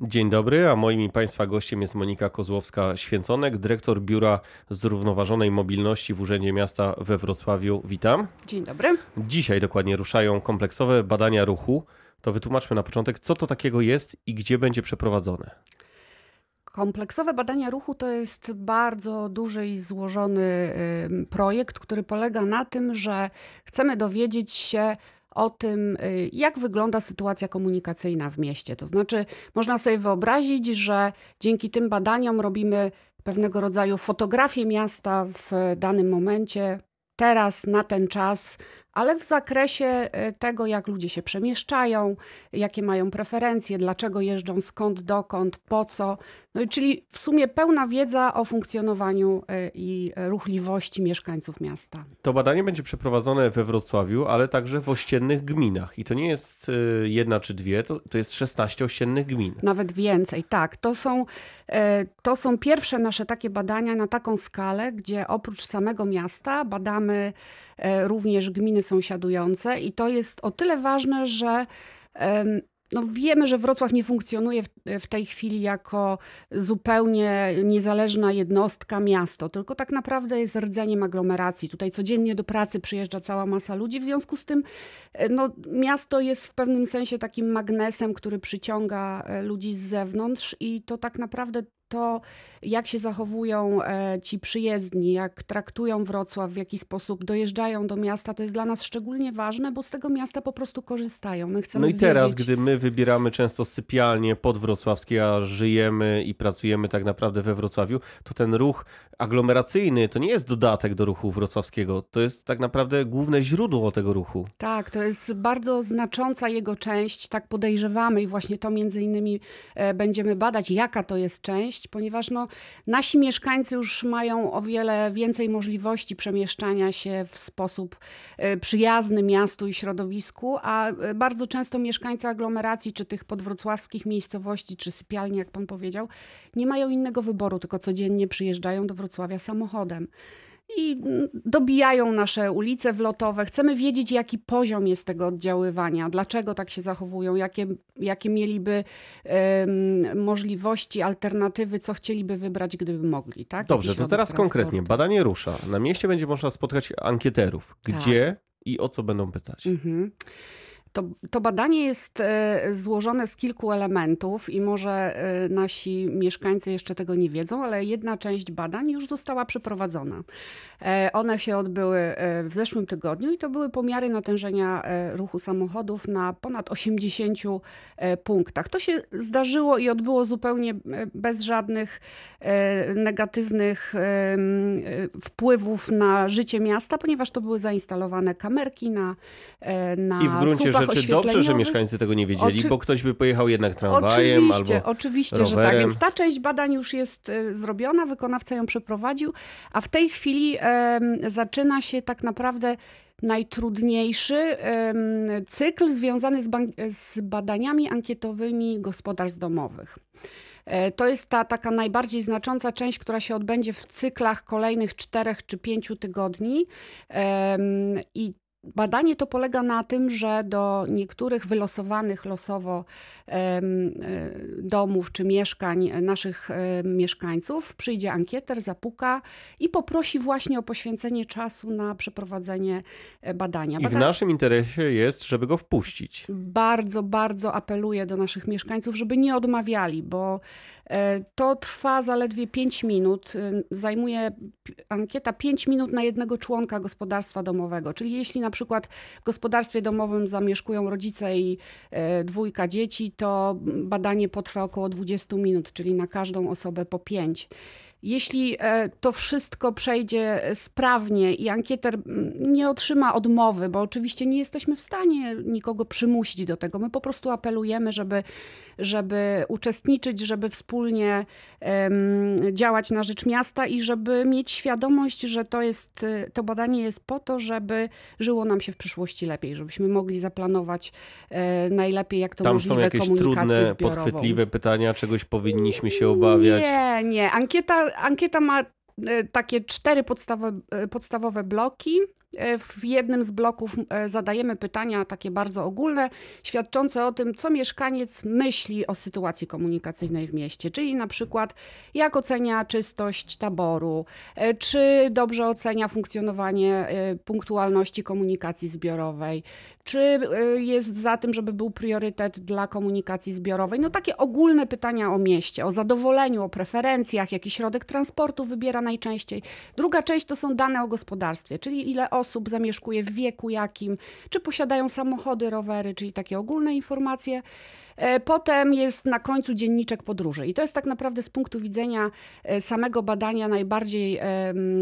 Dzień dobry, a moim i Państwa gościem jest Monika Kozłowska-Święconek, dyrektor Biura Zrównoważonej Mobilności w Urzędzie Miasta we Wrocławiu. Witam. Dzień dobry. Dzisiaj dokładnie ruszają kompleksowe badania ruchu. To wytłumaczmy na początek, co to takiego jest i gdzie będzie przeprowadzone. Kompleksowe badania ruchu to jest bardzo duży i złożony projekt, który polega na tym, że chcemy dowiedzieć się o tym, y, jak wygląda sytuacja komunikacyjna w mieście. To znaczy, można sobie wyobrazić, że dzięki tym badaniom robimy pewnego rodzaju fotografię miasta w danym momencie, teraz, na ten czas, ale w zakresie e, tego, jak ludzie się przemieszczają, jakie mają preferencje, dlaczego jeżdżą, skąd, dokąd, po co. No, czyli w sumie pełna wiedza o funkcjonowaniu e, i ruchliwości mieszkańców miasta. To badanie będzie przeprowadzone we Wrocławiu, ale także w ościennych gminach. I to nie jest e, jedna czy dwie, to, to jest 16 ościennych gmin. Nawet więcej, tak. To są, to są pierwsze nasze takie badania na taką skalę, gdzie oprócz samego miasta badamy również gminy sąsiadujące i to jest o tyle ważne, że no wiemy, że Wrocław nie funkcjonuje w, w, tej chwili jako zupełnie niezależna jednostka, miasto, tylko tak naprawdę jest rdzeniem aglomeracji. Tutaj codziennie do pracy przyjeżdża cała masa ludzi, w związku z tym e, no, miasto jest w pewnym sensie takim magnesem, który przyciąga e, ludzi z zewnątrz i to tak naprawdę to, jak się zachowują e, ci przyjezdni, jak traktują Wrocław, w jaki sposób dojeżdżają do miasta, to jest dla nas szczególnie ważne, bo z tego miasta po prostu korzystają. My chcemy no i teraz, wiedzieć... gdy my wybieramy często sypialnie podwrocławskie, a żyjemy i pracujemy tak naprawdę we Wrocławiu, to ten ruch aglomeracyjny to nie jest dodatek do ruchu wrocławskiego, to jest tak naprawdę główne źródło tego ruchu. Tak, to jest bardzo znacząca jego część, tak podejrzewamy i właśnie to między innymi e, będziemy badać, jaka to jest część, ponieważ no, nasi mieszkańcy już mają o wiele więcej możliwości przemieszczania się w sposób e, przyjazny miastu i środowisku, a e, bardzo często mieszkańcy aglomeracji, czy tych podwrocławskich miejscowości, czy sypialni, jak pan powiedział, nie mają innego wyboru, tylko codziennie przyjeżdżają do Wrocławia samochodem i dobijają nasze ulice wlotowe. Chcemy wiedzieć, jaki poziom jest tego oddziaływania, dlaczego tak się zachowują, jakie, jakie mieliby um, możliwości, alternatywy, co chcieliby wybrać, gdyby mogli. Tak? Dobrze, to teraz konkretnie. Badanie rusza. Na mieście będzie można spotkać ankieterów. Gdzie tak. i o co będą pytać? Mhm. To, to badanie jest e, złożone z kilku elementów i może e, nasi mieszkańcy jeszcze tego nie wiedzą, ale jedna część badań już została przeprowadzona. E, one się odbyły w zeszłym tygodniu i to były pomiary natężenia ruchu samochodów na ponad 80 punktach. To się zdarzyło i odbyło zupełnie bez żadnych negatywnych wpływów na życie miasta, ponieważ to były zainstalowane kamerki na, na I w gruncie rzeczy dobrze, że mieszkańcy tego nie wiedzieli, Oczy... bo ktoś by pojechał jednak tramwajem oczywiście, albo Oczywiście, rowerem. że tak. Więc ta część badań już jest y, zrobiona, wykonawca ją przeprowadził, a w tej chwili zaczyna się tak naprawdę najtrudniejszy cykl związany z, z badaniami ankietowymi gospodarstw domowych. E, to jest ta taka najbardziej znacząca część, która się odbędzie w cyklach kolejnych czterech czy pięciu tygodni. I Badanie to polega na tym, że do niektórych wylosowanych losowo e, domów czy mieszkań naszych mieszkańców przyjdzie ankieter, zapuka i poprosi właśnie o poświęcenie czasu na przeprowadzenie e, badania. I w naszym interesie jest, żeby go wpuścić. Bardzo, bardzo apeluję do naszych mieszkańców, żeby nie odmawiali, bo e, to trwa zaledwie 5 minut. Zajmuje ankieta 5 minut na jednego członka gospodarstwa domowego. Czyli jeśli na przykład w gospodarstwie domowym zamieszkują rodzice i e, dwójka dzieci, to badanie potrwa około 20 minut, czyli na każdą osobę po 5. Jeśli e, to wszystko przejdzie sprawnie i ankieter nie otrzyma odmowy, bo oczywiście nie jesteśmy w stanie nikogo przymusić do tego, my po prostu apelujemy, żeby, żeby uczestniczyć, żeby wspólnie działać na rzecz miasta i żeby mieć świadomość, że to, jest, to badanie jest po to, żeby żyło nam się w przyszłości lepiej, żebyśmy mogli zaplanować e, najlepiej, jak to Tam możliwe, są jakieś trudne, zbiorową. podchwytliwe pytania, czegoś powinniśmy się obawiać? Nie, nie. Ankieta ankieta ma e, takie cztery podstawowe, podstawowe bloki. E, w jednym z bloków e, zadajemy pytania takie bardzo ogólne, świadczące o tym, co mieszkaniec myśli o sytuacji komunikacyjnej w mieście, czyli na przykład jak ocenia czystość taboru, e, czy dobrze ocenia funkcjonowanie punktualności komunikacji zbiorowej, czy jest za tym, żeby był priorytet dla komunikacji zbiorowej. No takie ogólne pytania o mieście, o zadowoleniu, o preferencjach, jaki środek transportu wybiera najczęściej. Druga część to są dane o gospodarstwie, czyli ile osób osób zamieszkuje, w wieku jakim, czy posiadają samochody, rowery, czyli takie ogólne informacje. E, potem jest na końcu dzienniczek podróży. I to jest tak naprawdę z punktu widzenia e, samego badania najbardziej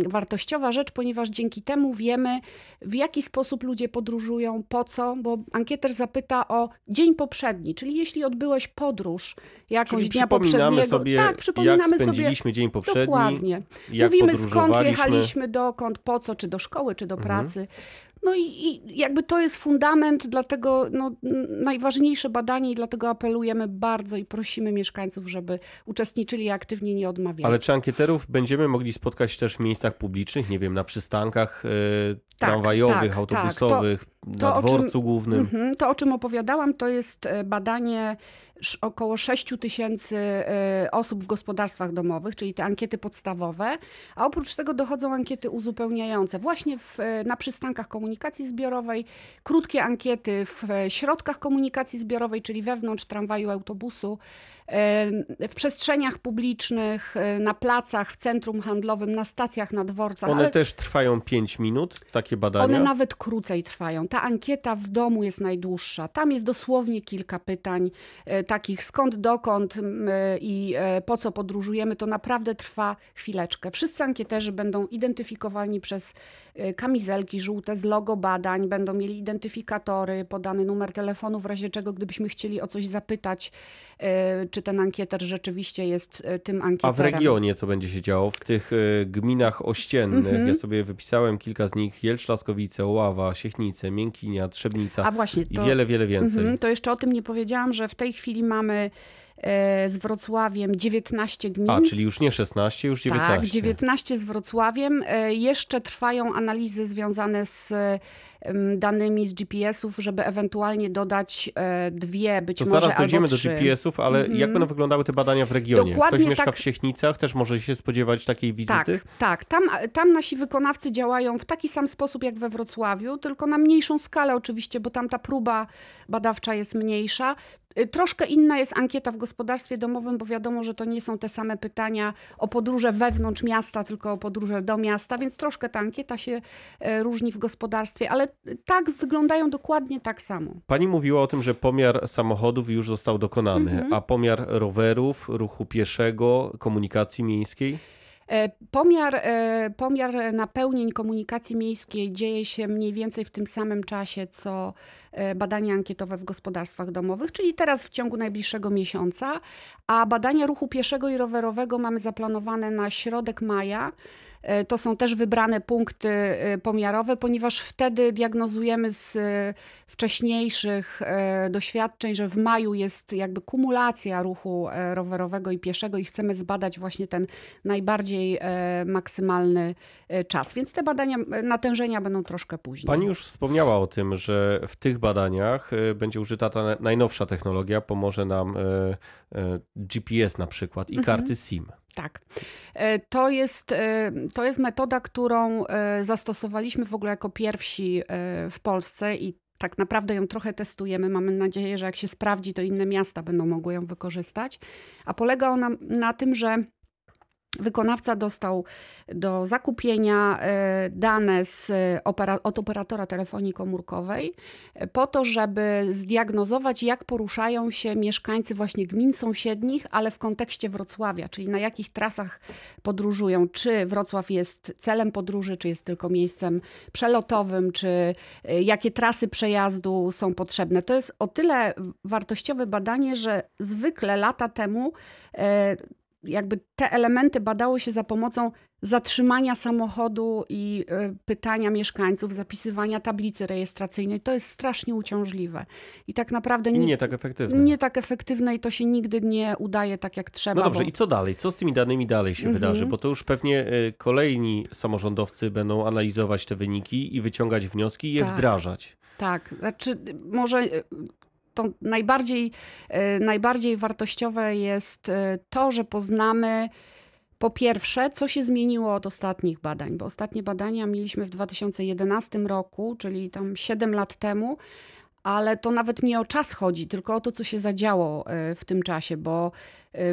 wartościowa rzecz, ponieważ dzięki temu wiemy, w jaki sposób ludzie podróżują, po co, bo ankieter zapyta o dzień poprzedni, czyli jeśli odbyłeś podróż jakąś czyli dnia poprzedniego. Sobie, tak, przypominamy jak sobie dzień poprzedni. Dokładnie. Mówimy skąd jechaliśmy, dokąd, po co, czy do szkoły, czy do mhm. pracy. Mhm. No i, i, jakby to jest fundament, dlatego no, najważniejsze badanie i dlatego apelujemy bardzo i prosimy mieszkańców, żeby uczestniczyli aktywnie, nie odmawiali. Ale czy ankieterów będziemy mogli spotkać też w miejscach publicznych, nie wiem, na przystankach yy, tak, tramwajowych, tak, autobusowych, tak. To, na dworcu czym, głównym? Mm to, o czym opowiadałam, to jest e, badanie około 6 tysięcy e, osób w gospodarstwach domowych, czyli te ankiety podstawowe, a oprócz tego dochodzą ankiety uzupełniające właśnie w, e, na przystankach komunikacji zbiorowej, krótkie ankiety w środkach komunikacji zbiorowej, czyli wewnątrz tramwaju, autobusu, w przestrzeniach publicznych, e, na placach, w centrum handlowym, na stacjach, na dworcach. One ale... też trwają 5 minut, takie badania? One nawet krócej trwają. Ta ankieta w domu jest najdłuższa. Tam jest dosłownie kilka pytań, e, takich skąd, dokąd e, i po co podróżujemy. To naprawdę trwa chwileczkę. Wszyscy ankieterzy będą identyfikowani przez kamizelki żółte z logo badań, będą mieli identyfikatory, podany numer telefonu, w razie czego, gdybyśmy chcieli o coś zapytać, czy ten ankieter rzeczywiście jest e, tym ankieterem. A w regionie co będzie się działo? W tych e, gminach ościennych, mm -hmm. ja sobie wypisałem kilka z nich, Jelcz, Laskowice, Oława, Siechnice, Miękinia, Trzebnica A właśnie, to, i wiele, wiele więcej. Mm -hmm, to jeszcze o tym nie powiedziałam, że w tej chwili mamy z Wrocławiem 19 gmin. A, czyli już nie 16, już 19. Tak, 19 z Wrocławiem. Jeszcze trwają analizy związane z danymi z GPS-ów, żeby ewentualnie dodać e, dwie, być to może zaraz dojdziemy do GPS-ów, ale mm -hmm. jak będą wyglądały te badania w regionie? Dokładnie Ktoś mieszka tak... w Siechnicach, też może się spodziewać takiej wizyty? Tak, tak. Tam, tam nasi wykonawcy działają w taki sam sposób jak we Wrocławiu, tylko na mniejszą skalę oczywiście, bo tam ta próba badawcza jest mniejsza. Y, troszkę inna jest ankieta w gospodarstwie domowym, bo wiadomo, że to nie są te same pytania o podróże wewnątrz miasta, tylko o podróże do miasta, więc troszkę ta ankieta się e, różni w gospodarstwie, ale tak wyglądają dokładnie tak samo. Pani mówiła o tym, że pomiar samochodów już został dokonany, mhm. a pomiar rowerów, ruchu pieszego, komunikacji miejskiej? E, pomiar, e, pomiar napełnień komunikacji miejskiej dzieje się mniej więcej w tym samym czasie, co e, badania ankietowe w gospodarstwach domowych, czyli teraz w ciągu najbliższego miesiąca, a badania ruchu pieszego i rowerowego mamy zaplanowane na środek maja. E, to są też wybrane punkty e, pomiarowe, ponieważ wtedy diagnozujemy z e, wcześniejszych doświadczeń, że w maju jest jakby kumulacja ruchu rowerowego i pieszego i chcemy zbadać właśnie ten najbardziej maksymalny czas. Więc te badania, natężenia będą troszkę później. Pani już wspomniała o tym, że w tych badaniach będzie użyta ta najnowsza technologia, pomoże nam GPS na przykład i mhm. karty SIM. Tak. E, to jest, e, to jest metoda, którą e, zastosowaliśmy w ogóle jako pierwsi w Polsce i tak naprawdę ją trochę testujemy. Mamy nadzieję, że jak się sprawdzi, to inne miasta będą mogły ją wykorzystać. A polega ona na tym, że Wykonawca dostał do zakupienia e, dane z opera od operatora telefonii komórkowej e, po to, żeby zdiagnozować, jak poruszają się mieszkańcy właśnie gmin sąsiednich, ale w kontekście Wrocławia, czyli na jakich trasach podróżują, czy Wrocław jest celem podróży, czy jest tylko miejscem przelotowym, czy e, jakie trasy przejazdu są potrzebne. To jest o tyle wartościowe badanie, że zwykle lata temu jakby te elementy badało się za pomocą zatrzymania samochodu i y, pytania mieszkańców, zapisywania tablicy rejestracyjnej, to jest strasznie uciążliwe. I tak naprawdę nie, nie tak efektywne. Nie tak efektywne i to się nigdy nie udaje tak jak trzeba. No dobrze, bo... i co dalej? Co z tymi danymi dalej się mhm. wydarzy? Bo to już pewnie y, kolejni samorządowcy będą analizować te wyniki i wyciągać wnioski i je tak. wdrażać. Tak, znaczy może y, to najbardziej, najbardziej wartościowe jest to, że poznamy po pierwsze, co się zmieniło od ostatnich badań? Bo ostatnie badania mieliśmy w 2011 roku, czyli tam 7 lat temu, ale to nawet nie o czas chodzi, tylko o to, co się zadziało e, w tym czasie, bo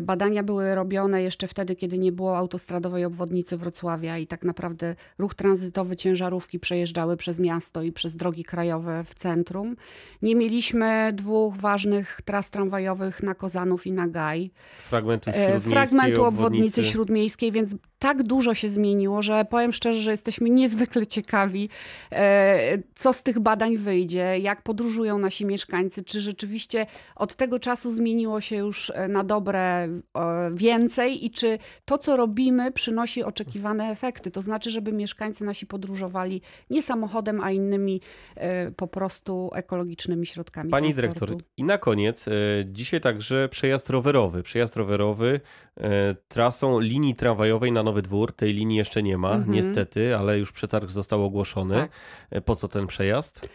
badania były robione jeszcze wtedy, kiedy nie było autostradowej obwodnicy Wrocławia i tak naprawdę ruch tranzytowy ciężarówki przejeżdżały przez miasto i przez drogi krajowe w centrum. Nie mieliśmy dwóch ważnych tras tramwajowych na Kozanów i na Gaj. Fragmentu, e, fragmentu obwodnicy śródmiejskiej, więc tak dużo się zmieniło, że powiem szczerze, że jesteśmy niezwykle ciekawi, e, co z tych badań wyjdzie, jak podróżują nasi mieszkańcy, czy rzeczywiście od tego czasu zmieniło się już e, na dobre więcej i czy to, co robimy, przynosi oczekiwane efekty. To znaczy, żeby mieszkańcy nasi podróżowali nie samochodem, a innymi e, po prostu ekologicznymi środkami Pani transportu. dyrektor, i na koniec, e, dzisiaj także przejazd rowerowy. Przejazd rowerowy e, trasą linii tramwajowej na Nowy Dwór. Tej linii jeszcze nie ma, mhm. niestety, ale już przetarg został ogłoszony. Tak. Po co ten przejazd?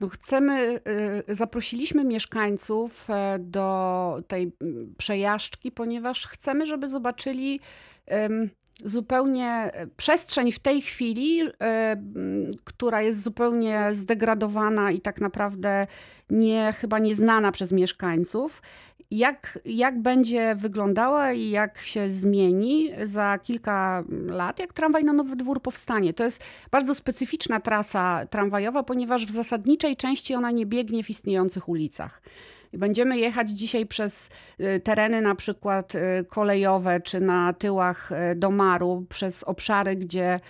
No chcemy, y, zaprosiliśmy mieszkańców e, do tej przejażdżki, ponieważ chcemy, żeby zobaczyli zupełnie e, przestrzeń w tej chwili, e, która jest zupełnie zdegradowana i tak naprawdę nie, chyba nieznana przez mieszkańców jak, jak będzie wyglądała i jak się zmieni za kilka lat, jak tramwaj na Nowy Dwór powstanie. To jest bardzo specyficzna trasa tramwajowa, ponieważ w zasadniczej części ona nie biegnie w istniejących ulicach. Będziemy jechać dzisiaj przez y, tereny na przykład y, kolejowe czy na tyłach y, Domaru, przez obszary, gdzie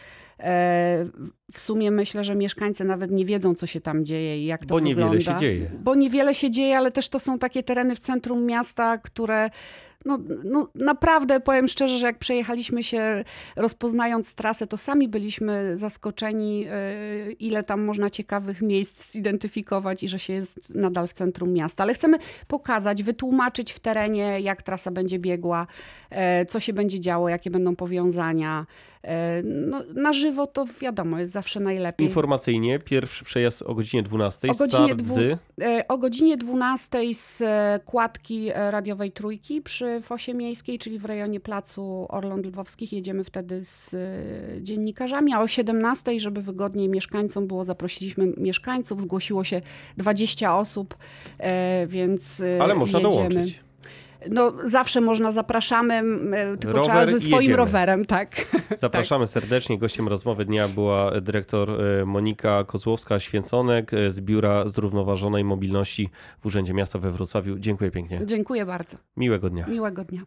E, w sumie myślę, że mieszkańcy nawet nie wiedzą, co się tam dzieje i jak to Bo wygląda. Bo niewiele się dzieje. Bo niewiele się dzieje, ale też to są takie tereny w centrum miasta, które no, no, naprawdę powiem szczerze, że jak przejechaliśmy się rozpoznając trasę, to sami byliśmy zaskoczeni, e, ile tam można ciekawych miejsc zidentyfikować i że się jest nadal w centrum miasta. Ale chcemy pokazać, wytłumaczyć w terenie, jak trasa będzie biegła, e, co się będzie działo, jakie będą powiązania. E, no, na żywo to wiadomo, jest zawsze najlepiej. Informacyjnie pierwszy przejazd o godzinie 12. O godzinie, dwu, z... o godzinie 12 z kładki radiowej Trójki przy Fosie Miejskiej, czyli w rejonie Placu Orląt Lwowskich. Jedziemy wtedy z e, dziennikarzami, a o 17, żeby wygodniej mieszkańcom było, zaprosiliśmy mieszkańców, zgłosiło się 20 osób, e, więc e, Ale można jedziemy. dołączyć. No, zawsze można, zapraszamy, tylko Rower trzeba ze swoim jedziemy. rowerem, tak. Zapraszamy tak. serdecznie. Gościem rozmowy dnia była dyrektor Monika Kozłowska-Święconek z Biura Zrównoważonej Mobilności w Urzędzie Miasta we Wrocławiu. Dziękuję pięknie. Dziękuję bardzo. Miłego dnia. Miłego dnia.